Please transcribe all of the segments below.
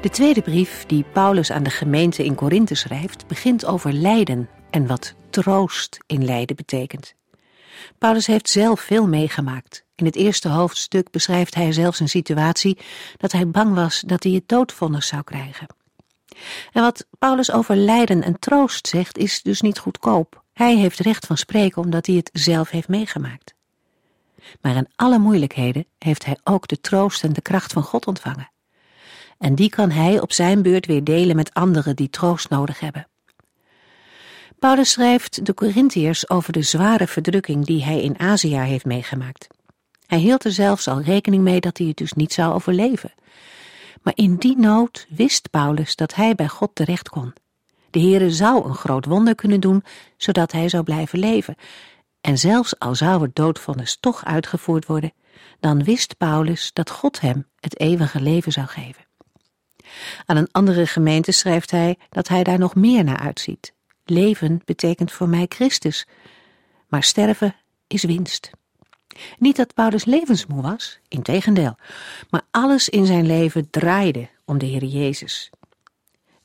De tweede brief die Paulus aan de gemeente in Korinthe schrijft, begint over lijden en wat troost in lijden betekent. Paulus heeft zelf veel meegemaakt. In het eerste hoofdstuk beschrijft hij zelfs een situatie dat hij bang was dat hij het doodvonnis zou krijgen. En wat Paulus over lijden en troost zegt, is dus niet goedkoop. Hij heeft recht van spreken omdat hij het zelf heeft meegemaakt. Maar in alle moeilijkheden heeft hij ook de troost en de kracht van God ontvangen. En die kan hij op zijn beurt weer delen met anderen die troost nodig hebben. Paulus schrijft de Corinthiërs over de zware verdrukking die hij in Azië heeft meegemaakt. Hij hield er zelfs al rekening mee dat hij het dus niet zou overleven. Maar in die nood wist Paulus dat hij bij God terecht kon. De Heere zou een groot wonder kunnen doen, zodat hij zou blijven leven. En zelfs al zou het doodvonnis toch uitgevoerd worden, dan wist Paulus dat God hem het eeuwige leven zou geven. Aan een andere gemeente schrijft hij dat hij daar nog meer naar uitziet. Leven betekent voor mij Christus, maar sterven is winst. Niet dat Paulus levensmoe was, integendeel, maar alles in zijn leven draaide om de Heer Jezus.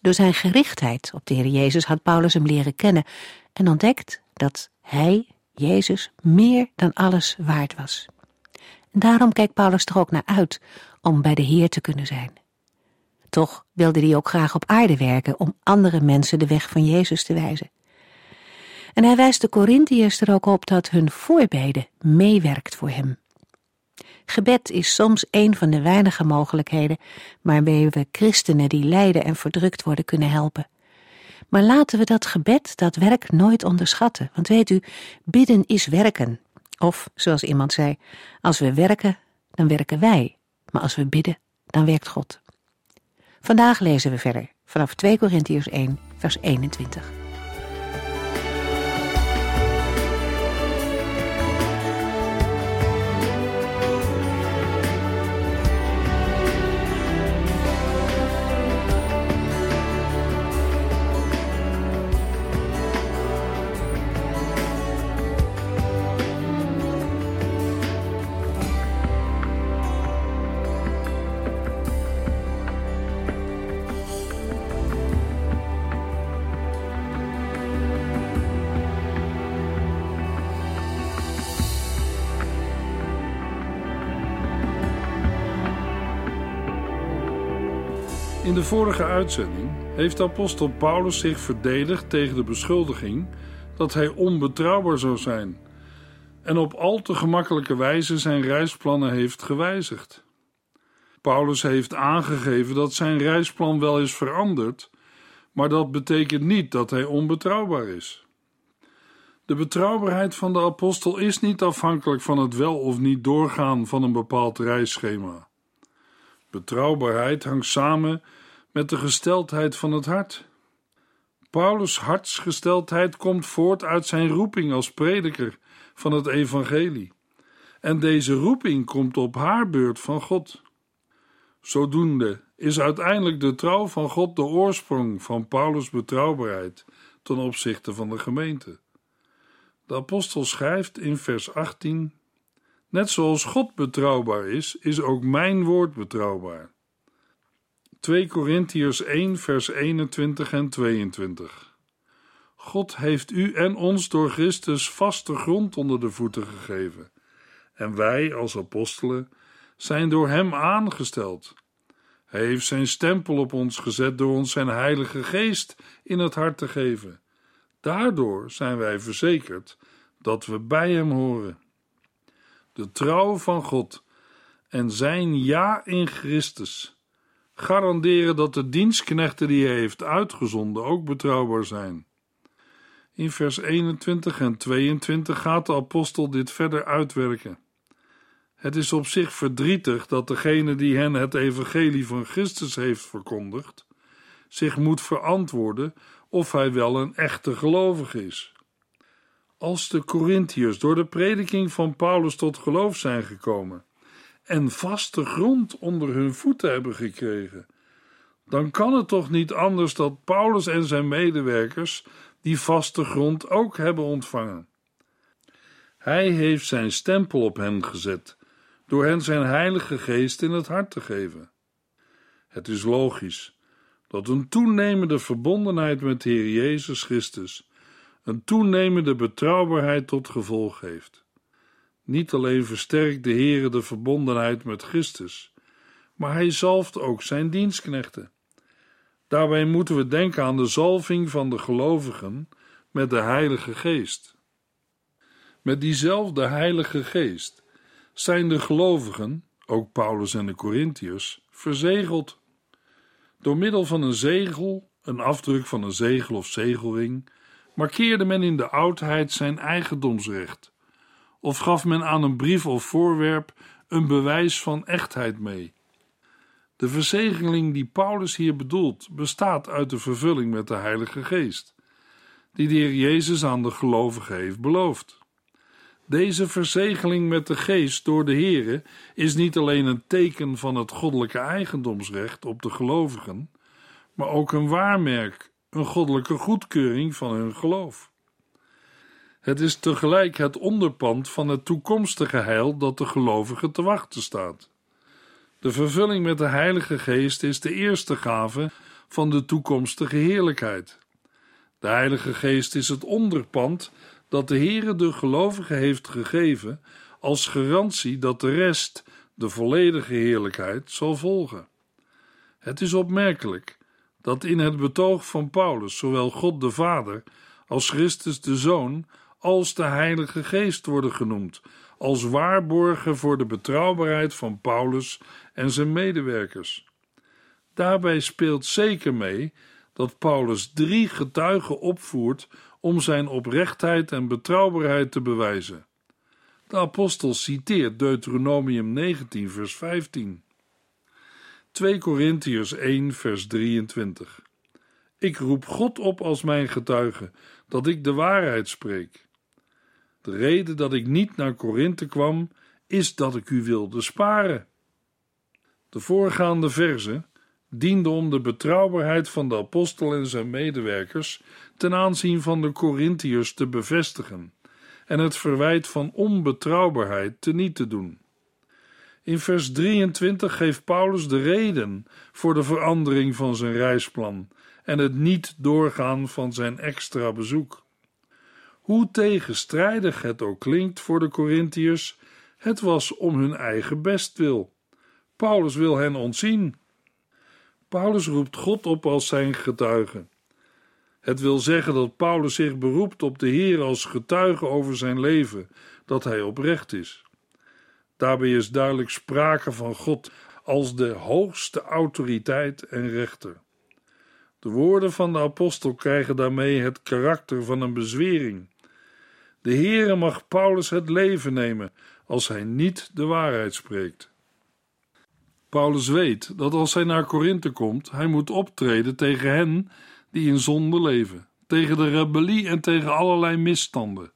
Door zijn gerichtheid op de Heer Jezus had Paulus hem leren kennen en ontdekt dat hij, Jezus, meer dan alles waard was. Daarom kijkt Paulus er ook naar uit om bij de Heer te kunnen zijn. Toch wilde hij ook graag op aarde werken om andere mensen de weg van Jezus te wijzen. En hij wijst de Corinthiërs er ook op dat hun voorbeden meewerkt voor hem. Gebed is soms een van de weinige mogelijkheden waarmee we christenen die lijden en verdrukt worden kunnen helpen. Maar laten we dat gebed, dat werk, nooit onderschatten. Want weet u, bidden is werken. Of, zoals iemand zei, als we werken, dan werken wij. Maar als we bidden, dan werkt God. Vandaag lezen we verder vanaf 2 Korintiërs 1, vers 21. Vorige uitzending heeft apostel Paulus zich verdedigd tegen de beschuldiging dat hij onbetrouwbaar zou zijn en op al te gemakkelijke wijze zijn reisplannen heeft gewijzigd. Paulus heeft aangegeven dat zijn reisplan wel is veranderd, maar dat betekent niet dat hij onbetrouwbaar is. De betrouwbaarheid van de apostel is niet afhankelijk van het wel of niet doorgaan van een bepaald reisschema. Betrouwbaarheid hangt samen met de gesteldheid van het hart. Paulus' hartsgesteldheid komt voort uit zijn roeping als prediker van het evangelie. En deze roeping komt op haar beurt van God. Zodoende is uiteindelijk de trouw van God de oorsprong van Paulus' betrouwbaarheid ten opzichte van de gemeente. De apostel schrijft in vers 18: Net zoals God betrouwbaar is, is ook mijn woord betrouwbaar. 2 Korintiërs 1, vers 21 en 22. God heeft u en ons door Christus vaste grond onder de voeten gegeven. En wij, als apostelen, zijn door Hem aangesteld. Hij heeft zijn stempel op ons gezet door ons zijn Heilige Geest in het hart te geven. Daardoor zijn wij verzekerd dat we bij Hem horen. De trouw van God en zijn ja in Christus garanderen dat de dienstknechten die hij heeft uitgezonden ook betrouwbaar zijn. In vers 21 en 22 gaat de apostel dit verder uitwerken. Het is op zich verdrietig dat degene die hen het evangelie van Christus heeft verkondigd, zich moet verantwoorden of hij wel een echte gelovige is. Als de Corinthiërs door de prediking van Paulus tot geloof zijn gekomen en vaste grond onder hun voeten hebben gekregen, dan kan het toch niet anders dat Paulus en zijn medewerkers die vaste grond ook hebben ontvangen. Hij heeft zijn stempel op hen gezet door hen zijn Heilige Geest in het hart te geven. Het is logisch dat een toenemende verbondenheid met Heer Jezus Christus een toenemende betrouwbaarheid tot gevolg heeft. Niet alleen versterkt de Heer de verbondenheid met Christus, maar hij zalft ook zijn dienstknechten. Daarbij moeten we denken aan de zalving van de gelovigen met de Heilige Geest. Met diezelfde Heilige Geest zijn de gelovigen, ook Paulus en de Corinthiërs, verzegeld. Door middel van een zegel, een afdruk van een zegel of zegelring, markeerde men in de oudheid zijn eigendomsrecht, of gaf men aan een brief of voorwerp een bewijs van echtheid mee. De verzegeling die Paulus hier bedoelt, bestaat uit de vervulling met de Heilige Geest, die de Heer Jezus aan de gelovigen heeft beloofd. Deze verzegeling met de geest door de Heere is niet alleen een teken van het goddelijke eigendomsrecht op de gelovigen, maar ook een waarmerk, een goddelijke goedkeuring van hun geloof. Het is tegelijk het onderpand van het toekomstige heil dat de gelovigen te wachten staat. De vervulling met de Heilige Geest is de eerste gave van de toekomstige heerlijkheid. De Heilige Geest is het onderpand dat de Heere de gelovigen heeft gegeven als garantie dat de rest, de volledige heerlijkheid, zal volgen. Het is opmerkelijk dat in het betoog van Paulus zowel God de Vader als Christus de Zoon als de Heilige Geest worden genoemd, als waarborgen voor de betrouwbaarheid van Paulus en zijn medewerkers. Daarbij speelt zeker mee dat Paulus drie getuigen opvoert om zijn oprechtheid en betrouwbaarheid te bewijzen. De apostel citeert Deuteronomium 19, vers 15. 2 Korintiërs 1, vers 23. Ik roep God op als mijn getuige dat ik de waarheid spreek. De reden dat ik niet naar Korinthe kwam, is dat ik u wilde sparen. De voorgaande verse diende om de betrouwbaarheid van de apostel en zijn medewerkers ten aanzien van de Corinthiërs te bevestigen en het verwijt van onbetrouwbaarheid teniet te doen. In vers 23 geeft Paulus de reden voor de verandering van zijn reisplan en het niet doorgaan van zijn extra bezoek. Hoe tegenstrijdig het ook klinkt voor de Corinthiërs, het was om hun eigen bestwil. Paulus wil hen ontzien. Paulus roept God op als zijn getuige. Het wil zeggen dat Paulus zich beroept op de Heer als getuige over zijn leven, dat hij oprecht is. Daarbij is duidelijk sprake van God als de hoogste autoriteit en rechter. De woorden van de apostel krijgen daarmee het karakter van een bezwering. De Heere mag Paulus het leven nemen als hij niet de waarheid spreekt. Paulus weet dat als hij naar Korinthe komt, hij moet optreden tegen hen die in zonde leven, tegen de rebellie en tegen allerlei misstanden.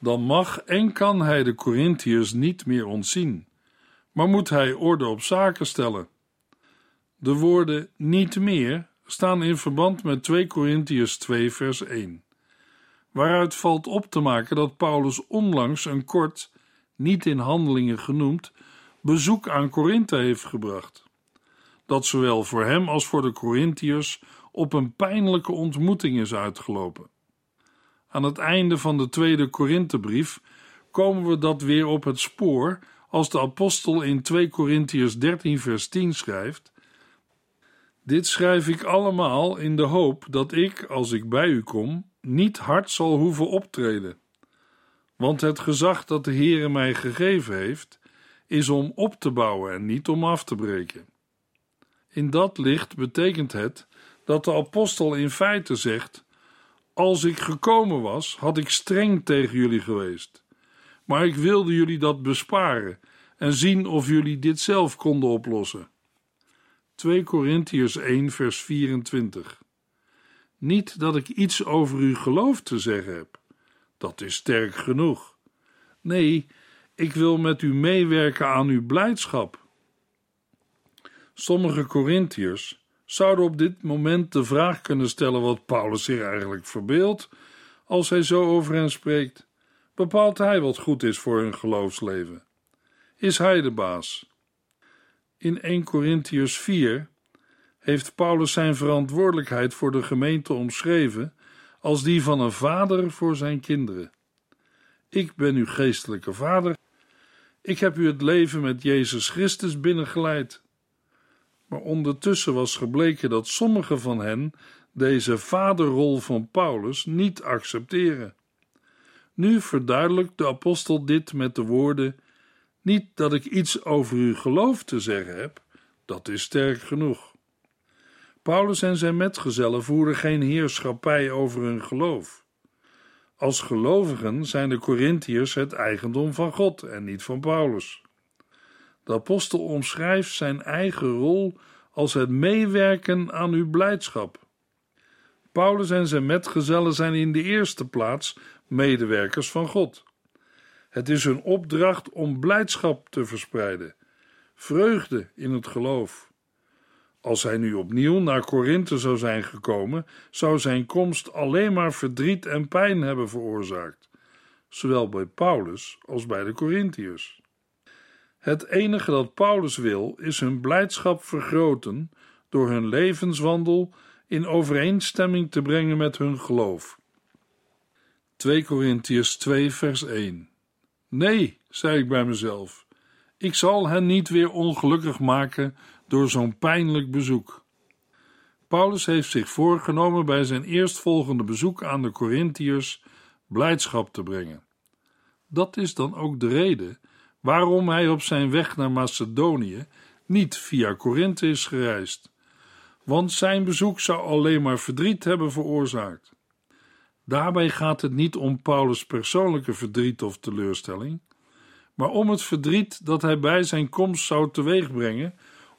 Dan mag en kan hij de Corinthiërs niet meer ontzien, maar moet hij orde op zaken stellen. De woorden niet meer staan in verband met 2 Corinthiërs 2 vers 1, waaruit valt op te maken dat Paulus onlangs een kort, niet in handelingen genoemd, bezoek aan Korinthe heeft gebracht dat zowel voor hem als voor de Corinthiërs op een pijnlijke ontmoeting is uitgelopen. Aan het einde van de tweede Korinthebrief komen we dat weer op het spoor als de apostel in 2 Korintiërs 13 vers 10 schrijft: Dit schrijf ik allemaal in de hoop dat ik, als ik bij u kom, niet hard zal hoeven optreden. Want het gezag dat de Heere mij gegeven heeft, is om op te bouwen en niet om af te breken. In dat licht betekent het dat de apostel in feite zegt: Als ik gekomen was, had ik streng tegen jullie geweest. Maar ik wilde jullie dat besparen en zien of jullie dit zelf konden oplossen. 2 Korintiërs 1 vers 24 Niet dat ik iets over uw geloof te zeggen heb. Dat is sterk genoeg. Nee, ik wil met u meewerken aan uw blijdschap. Sommige Korintiërs zouden op dit moment de vraag kunnen stellen wat Paulus zich eigenlijk verbeeldt als hij zo over hen spreekt. Bepaalt hij wat goed is voor hun geloofsleven? Is hij de baas? In 1 Korintiërs 4 heeft Paulus zijn verantwoordelijkheid voor de gemeente omschreven als die van een vader voor zijn kinderen. Ik ben uw geestelijke vader. Ik heb u het leven met Jezus Christus binnengeleid. Maar ondertussen was gebleken dat sommige van hen deze vaderrol van Paulus niet accepteren. Nu verduidelijkt de apostel dit met de woorden: Niet dat ik iets over uw geloof te zeggen heb, dat is sterk genoeg. Paulus en zijn metgezellen voeren geen heerschappij over hun geloof. Als gelovigen zijn de Corinthiërs het eigendom van God en niet van Paulus. De apostel omschrijft zijn eigen rol als het meewerken aan uw blijdschap. Paulus en zijn metgezellen zijn in de eerste plaats medewerkers van God. Het is hun opdracht om blijdschap te verspreiden, vreugde in het geloof. Als hij nu opnieuw naar Korinthe zou zijn gekomen, zou zijn komst alleen maar verdriet en pijn hebben veroorzaakt, zowel bij Paulus als bij de Corinthiërs. Het enige dat Paulus wil, is hun blijdschap vergroten door hun levenswandel in overeenstemming te brengen met hun geloof. 2 Korintiërs 2 vers 1 Nee, zei ik bij mezelf, ik zal hen niet weer ongelukkig maken door zo'n pijnlijk bezoek. Paulus heeft zich voorgenomen bij zijn eerstvolgende bezoek aan de Corinthiërs blijdschap te brengen. Dat is dan ook de reden waarom hij op zijn weg naar Macedonië niet via Korinthe is gereisd, want zijn bezoek zou alleen maar verdriet hebben veroorzaakt. Daarbij gaat het niet om Paulus' persoonlijke verdriet of teleurstelling, maar om het verdriet dat hij bij zijn komst zou teweegbrengen,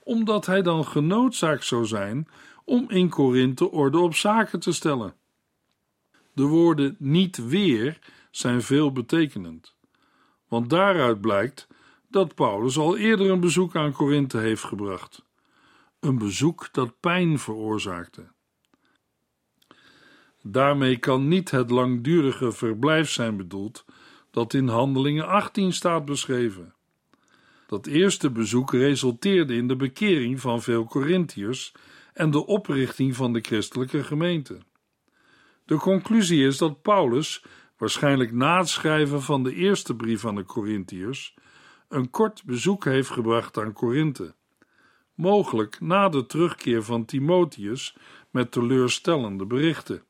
omdat hij dan genoodzaakt zou zijn om in Korinthe orde op zaken te stellen. De woorden niet weer zijn veelbetekenend want daaruit blijkt dat Paulus al eerder een bezoek aan Korinthe heeft gebracht. Een bezoek dat pijn veroorzaakte. Daarmee kan niet het langdurige verblijf zijn bedoeld dat in Handelingen 18 staat beschreven. Dat eerste bezoek resulteerde in de bekering van veel Corinthiërs en de oprichting van de christelijke gemeente. De conclusie is dat Paulus waarschijnlijk na het schrijven van de eerste brief aan de Corinthiërs, een kort bezoek heeft gebracht aan Korinthe. Mogelijk na de terugkeer van Timotheus met teleurstellende berichten.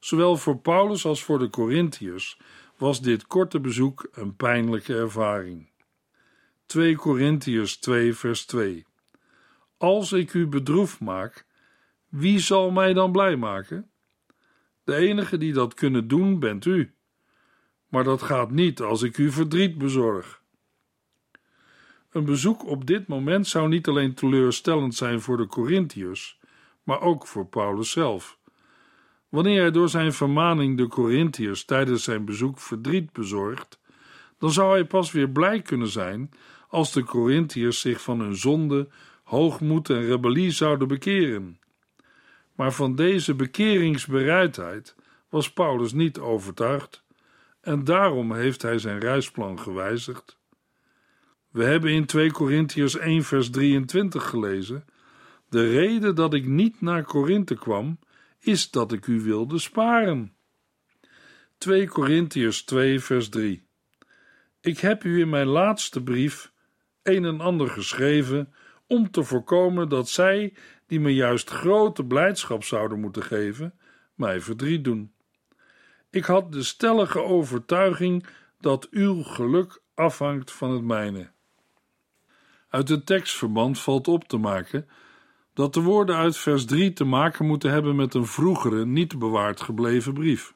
Zowel voor Paulus als voor de Corinthiërs was dit korte bezoek een pijnlijke ervaring. 2 Corinthiërs 2 vers 2 Als ik u bedroefd maak, wie zal mij dan blij maken? De enige die dat kunnen doen bent u. Maar dat gaat niet als ik u verdriet bezorg. Een bezoek op dit moment zou niet alleen teleurstellend zijn voor de Corinthiërs, maar ook voor Paulus zelf. Wanneer hij door zijn vermaning de Corinthiërs tijdens zijn bezoek verdriet bezorgt, dan zou hij pas weer blij kunnen zijn als de Corinthiërs zich van hun zonde, hoogmoed en rebellie zouden bekeren. Maar van deze bekeringsbereidheid was Paulus niet overtuigd en daarom heeft hij zijn reisplan gewijzigd. We hebben in 2 Korintiërs 1 vers 23 gelezen: De reden dat ik niet naar Korinthe kwam, is dat ik u wilde sparen. 2 Korintiërs 2 vers 3 Ik heb u in mijn laatste brief een en ander geschreven om te voorkomen dat zij die me juist grote blijdschap zouden moeten geven, mij verdriet doen. Ik had de stellige overtuiging dat uw geluk afhangt van het mijne. Uit het tekstverband valt op te maken dat de woorden uit vers 3 te maken moeten hebben met een vroegere, niet bewaard gebleven brief,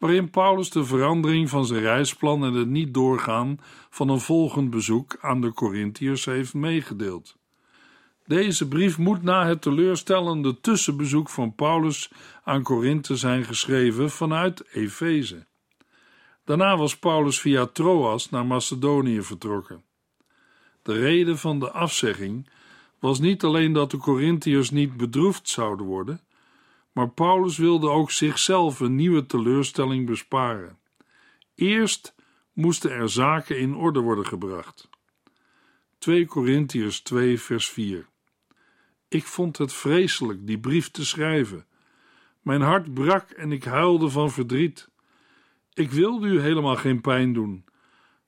waarin Paulus de verandering van zijn reisplan en het niet doorgaan van een volgend bezoek aan de Corinthiërs heeft meegedeeld. Deze brief moet na het teleurstellende tussenbezoek van Paulus aan Korinthe zijn geschreven vanuit Efeze. Daarna was Paulus via Troas naar Macedonië vertrokken. De reden van de afzegging was niet alleen dat de Corinthiërs niet bedroefd zouden worden, maar Paulus wilde ook zichzelf een nieuwe teleurstelling besparen. Eerst moesten er zaken in orde worden gebracht. 2 Corinthiërs 2 vers 4 Ik vond het vreselijk die brief te schrijven. Mijn hart brak en ik huilde van verdriet. Ik wilde u helemaal geen pijn doen,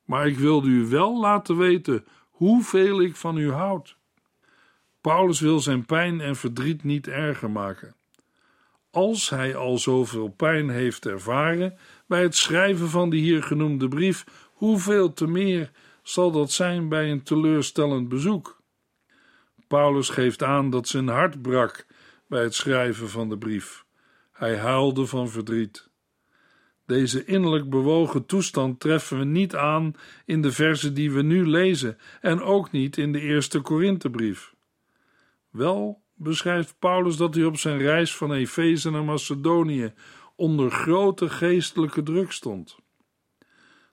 maar ik wilde u wel laten weten hoeveel ik van u houd. Paulus wil zijn pijn en verdriet niet erger maken. Als hij al zoveel pijn heeft ervaren bij het schrijven van de hier genoemde brief, hoeveel te meer zal dat zijn bij een teleurstellend bezoek? Paulus geeft aan dat zijn hart brak bij het schrijven van de brief. Hij huilde van verdriet. Deze innerlijk bewogen toestand treffen we niet aan in de verzen die we nu lezen en ook niet in de eerste Korinthebrief. Wel beschrijft Paulus dat hij op zijn reis van Efeze naar Macedonië onder grote geestelijke druk stond.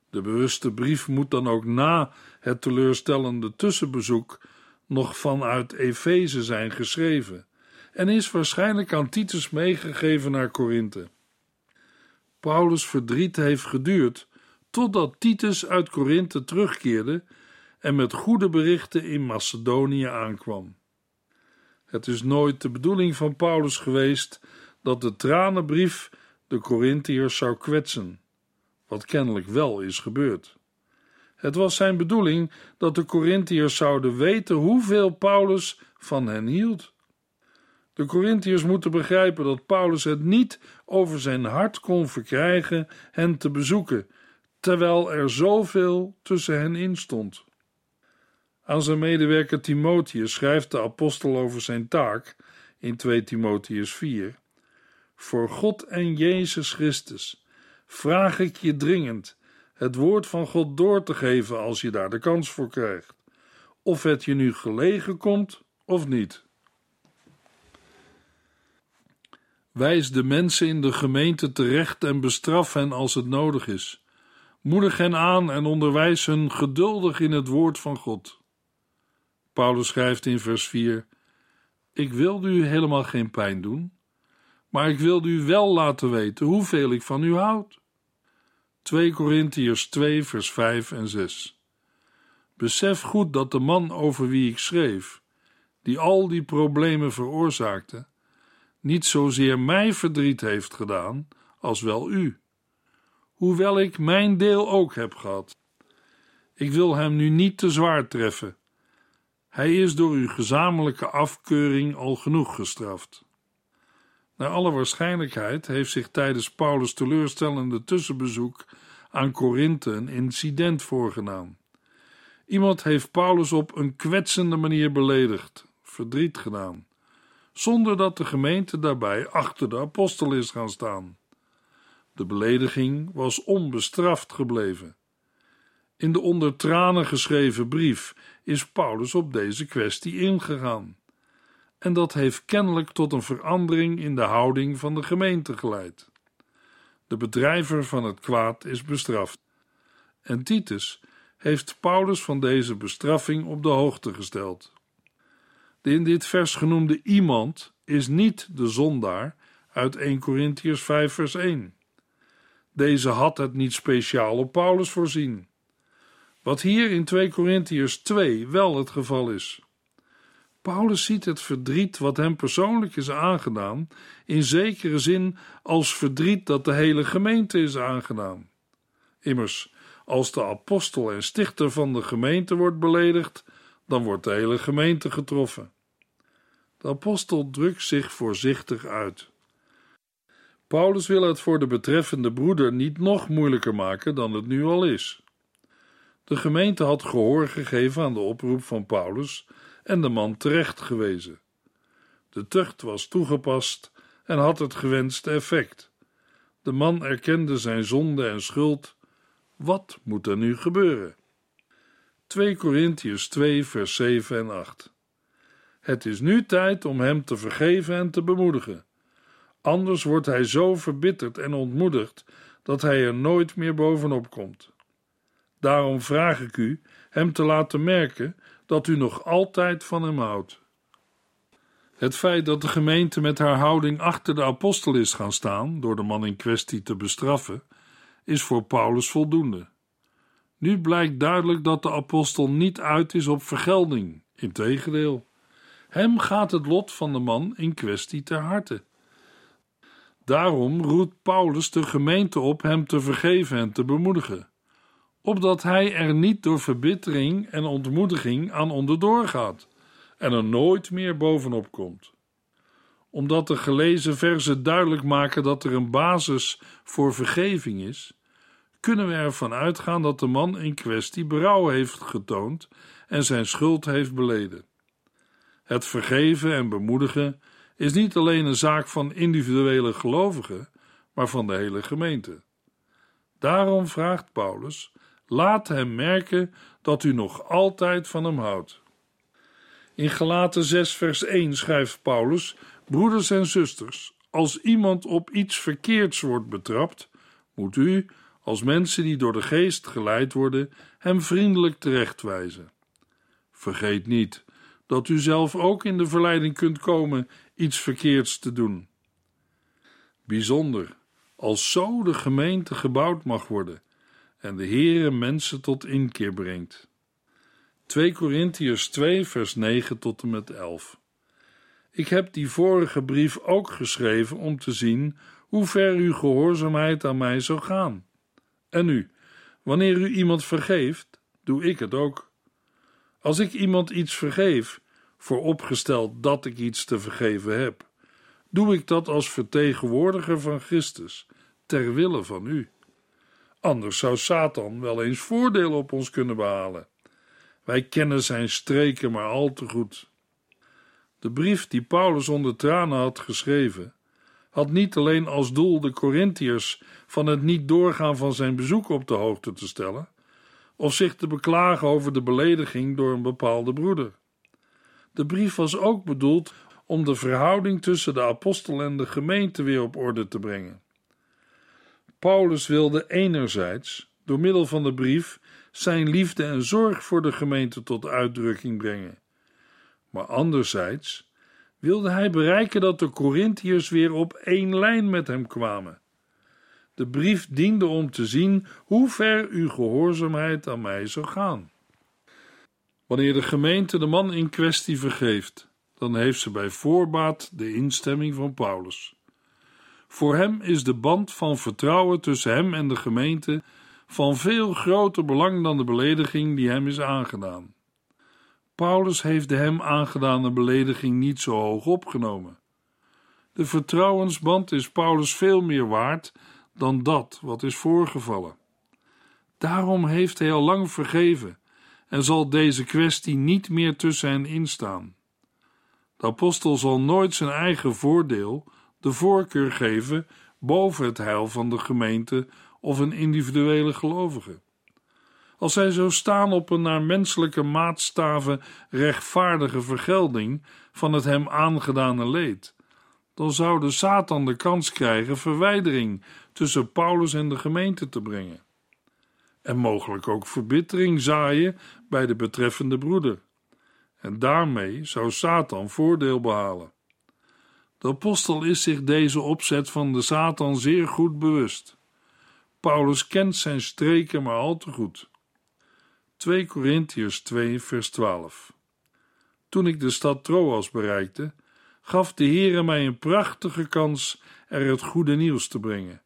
De bewuste brief moet dan ook na het teleurstellende tussenbezoek nog vanuit Efeze zijn geschreven en is waarschijnlijk aan Titus meegegeven naar Korinthe. Paulus' verdriet heeft geduurd totdat Titus uit Korinthe terugkeerde en met goede berichten in Macedonië aankwam. Het is nooit de bedoeling van Paulus geweest dat de tranenbrief de Corinthiërs zou kwetsen, wat kennelijk wel is gebeurd. Het was zijn bedoeling dat de Corinthiërs zouden weten hoeveel Paulus van hen hield. De Corinthiërs moeten begrijpen dat Paulus het niet over zijn hart kon verkrijgen hen te bezoeken, terwijl er zoveel tussen hen in stond. Aan zijn medewerker Timotheus schrijft de apostel over zijn taak in 2 Timotheus 4: Voor God en Jezus Christus vraag ik je dringend het woord van God door te geven als je daar de kans voor krijgt, of het je nu gelegen komt of niet. Wijs de mensen in de gemeente terecht en bestraf hen als het nodig is. Moedig hen aan en onderwijs hun geduldig in het woord van God. Paulus schrijft in vers 4: Ik wilde u helemaal geen pijn doen, maar ik wilde u wel laten weten hoeveel ik van u houd. 2 Korintiërs 2, vers 5 en 6. Besef goed dat de man over wie ik schreef, die al die problemen veroorzaakte, niet zozeer mij verdriet heeft gedaan, als wel u, hoewel ik mijn deel ook heb gehad. Ik wil hem nu niet te zwaar treffen hij is door uw gezamenlijke afkeuring al genoeg gestraft. Naar alle waarschijnlijkheid heeft zich tijdens Paulus' teleurstellende tussenbezoek aan Korinthe een incident voorgedaan. Iemand heeft Paulus op een kwetsende manier beledigd, verdriet gedaan, zonder dat de gemeente daarbij achter de apostel is gaan staan. De belediging was onbestraft gebleven. In de onder tranen geschreven brief is Paulus op deze kwestie ingegaan. En dat heeft kennelijk tot een verandering in de houding van de gemeente geleid. De bedrijver van het kwaad is bestraft. En Titus heeft Paulus van deze bestraffing op de hoogte gesteld. De in dit vers genoemde iemand is niet de zondaar uit 1 Corinthians 5 vers 1. Deze had het niet speciaal op Paulus voorzien. Wat hier in 2 Corinthiërs 2 wel het geval is. Paulus ziet het verdriet wat hem persoonlijk is aangedaan, in zekere zin als verdriet dat de hele gemeente is aangedaan. Immers, als de apostel en stichter van de gemeente wordt beledigd, dan wordt de hele gemeente getroffen. De apostel drukt zich voorzichtig uit. Paulus wil het voor de betreffende broeder niet nog moeilijker maken dan het nu al is. De gemeente had gehoor gegeven aan de oproep van Paulus en de man terecht gewezen. De tucht was toegepast en had het gewenste effect. De man erkende zijn zonde en schuld. Wat moet er nu gebeuren? 2 Korintiërs 2, vers 7 en 8. Het is nu tijd om hem te vergeven en te bemoedigen. Anders wordt hij zo verbitterd en ontmoedigd dat hij er nooit meer bovenop komt. Daarom vraag ik u hem te laten merken dat u nog altijd van hem houdt. Het feit dat de gemeente met haar houding achter de apostel is gaan staan, door de man in kwestie te bestraffen, is voor Paulus voldoende. Nu blijkt duidelijk dat de apostel niet uit is op vergelding, integendeel. Hem gaat het lot van de man in kwestie ter harte. Daarom roept Paulus de gemeente op hem te vergeven en te bemoedigen, opdat hij er niet door verbittering en ontmoediging aan onderdoor gaat en er nooit meer bovenop komt. Omdat de gelezen verzen duidelijk maken dat er een basis voor vergeving is, kunnen we ervan uitgaan dat de man in kwestie berouw heeft getoond en zijn schuld heeft beleden. Het vergeven en bemoedigen is niet alleen een zaak van individuele gelovigen, maar van de hele gemeente. Daarom vraagt Paulus: laat hem merken dat u nog altijd van hem houdt. In Galaten 6, vers 1 schrijft Paulus: Broeders en zusters, als iemand op iets verkeerds wordt betrapt, moet u, als mensen die door de geest geleid worden, hem vriendelijk terechtwijzen. Vergeet niet dat u zelf ook in de verleiding kunt komen iets verkeerds te doen. Bijzonder als zo de gemeente gebouwd mag worden en de Heere mensen tot inkeer brengt. 2 Korintiërs 2 vers 9 tot en met 11 Ik heb die vorige brief ook geschreven om te zien hoe ver uw gehoorzaamheid aan mij zou gaan. En nu, wanneer u iemand vergeeft, doe ik het ook. Als ik iemand iets vergeef, vooropgesteld dat ik iets te vergeven heb, doe ik dat als vertegenwoordiger van Christus, ter wille van u. Anders zou Satan wel eens voordeel op ons kunnen behalen. Wij kennen zijn streken maar al te goed. De brief die Paulus onder tranen had geschreven, had niet alleen als doel de Corinthiërs van het niet doorgaan van zijn bezoek op de hoogte te stellen, of zich te beklagen over de belediging door een bepaalde broeder. De brief was ook bedoeld om de verhouding tussen de apostel en de gemeente weer op orde te brengen. Paulus wilde enerzijds, door middel van de brief, zijn liefde en zorg voor de gemeente tot uitdrukking brengen. Maar anderzijds wilde hij bereiken dat de Corinthiërs weer op één lijn met hem kwamen. De brief diende om te zien hoe ver uw gehoorzaamheid aan mij zou gaan. Wanneer de gemeente de man in kwestie vergeeft, dan heeft ze bij voorbaat de instemming van Paulus. Voor hem is de band van vertrouwen tussen hem en de gemeente van veel groter belang dan de belediging die hem is aangedaan. Paulus heeft de hem aangedane belediging niet zo hoog opgenomen. De vertrouwensband is Paulus veel meer waard dan dat wat is voorgevallen. Daarom heeft hij al lang vergeven en zal deze kwestie niet meer tussen hen instaan. De apostel zal nooit zijn eigen voordeel de voorkeur geven boven het heil van de gemeente of een individuele gelovige. Als zij zo staan op een naar menselijke maatstaven rechtvaardige vergelding van het hem aangedane leed, dan zou de Satan de kans krijgen verwijdering tussen Paulus en de gemeente te brengen. En mogelijk ook verbittering zaaien bij de betreffende broeder. En daarmee zou Satan voordeel behalen. De apostel is zich deze opzet van de Satan zeer goed bewust. Paulus kent zijn streken maar al te goed. 2 Korintiërs 2 vers 12 Toen ik de stad Troas bereikte, gaf de Heere mij een prachtige kans er het goede nieuws te brengen.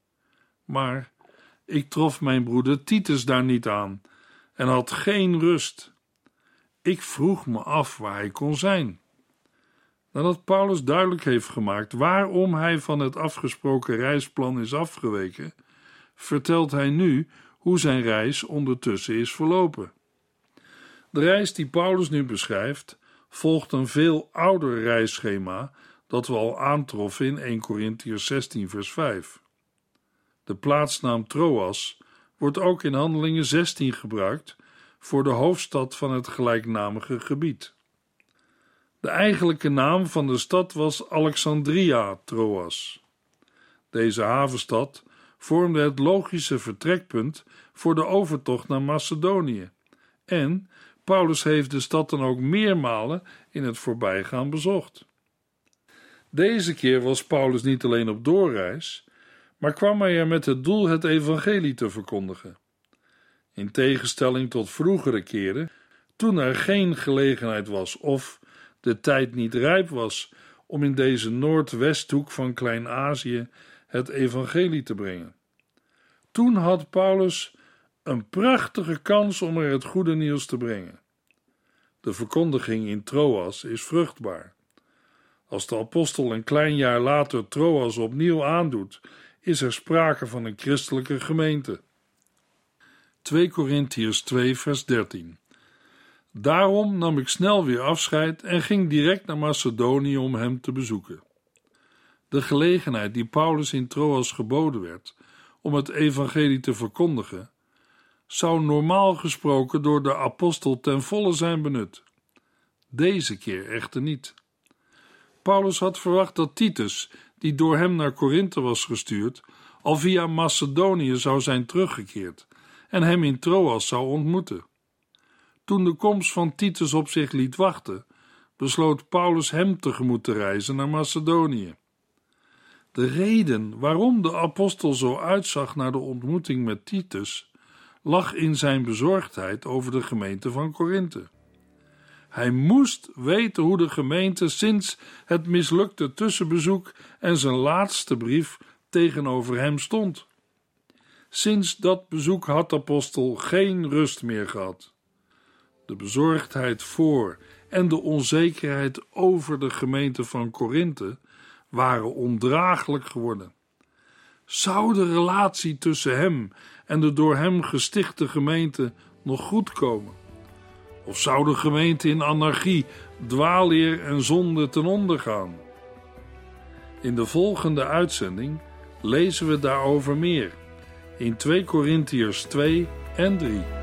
Maar ik trof mijn broeder Titus daar niet aan en had geen rust. Ik vroeg me af waar hij kon zijn. Nadat Paulus duidelijk heeft gemaakt waarom hij van het afgesproken reisplan is afgeweken, vertelt hij nu hoe zijn reis ondertussen is verlopen. De reis die Paulus nu beschrijft, volgt een veel ouder reisschema dat we al aantroffen in 1 Corinthians 16, vers 5. De plaatsnaam Troas wordt ook in Handelingen 16 gebruikt voor de hoofdstad van het gelijknamige gebied. De eigenlijke naam van de stad was Alexandria Troas. Deze havenstad vormde het logische vertrekpunt voor de overtocht naar Macedonië. En Paulus heeft de stad dan ook meermalen in het voorbijgaan bezocht. Deze keer was Paulus niet alleen op doorreis, maar kwam hij er met het doel het evangelie te verkondigen. In tegenstelling tot vroegere keren, toen er geen gelegenheid was of de tijd niet rijp was om in deze noordwesthoek van Klein-Azië het evangelie te brengen. Toen had Paulus een prachtige kans om er het goede nieuws te brengen. De verkondiging in Troas is vruchtbaar. Als de apostel een klein jaar later Troas opnieuw aandoet, is er sprake van een christelijke gemeente. 2 Korintiërs 2 vers 13 Daarom nam ik snel weer afscheid en ging direct naar Macedonië om hem te bezoeken. De gelegenheid die Paulus in Troas geboden werd om het evangelie te verkondigen, zou normaal gesproken door de apostel ten volle zijn benut. Deze keer echter niet. Paulus had verwacht dat Titus, die door hem naar Korinthe was gestuurd, al via Macedonië zou zijn teruggekeerd en hem in Troas zou ontmoeten. Toen de komst van Titus op zich liet wachten, besloot Paulus hem tegemoet te reizen naar Macedonië. De reden waarom de apostel zo uitzag naar de ontmoeting met Titus lag in zijn bezorgdheid over de gemeente van Korinthe. Hij moest weten hoe de gemeente sinds het mislukte tussenbezoek en zijn laatste brief tegenover hem stond. Sinds dat bezoek had de apostel geen rust meer gehad. De bezorgdheid voor en de onzekerheid over de gemeente van Korinthe waren ondraaglijk geworden. Zou de relatie tussen hem en de door hem gestichte gemeente nog goed komen? Of zou de gemeente in anarchie, dwaalleer en zonde ten onder gaan? In de volgende uitzending lezen we daarover meer in 2 Korintiërs 2 en 3.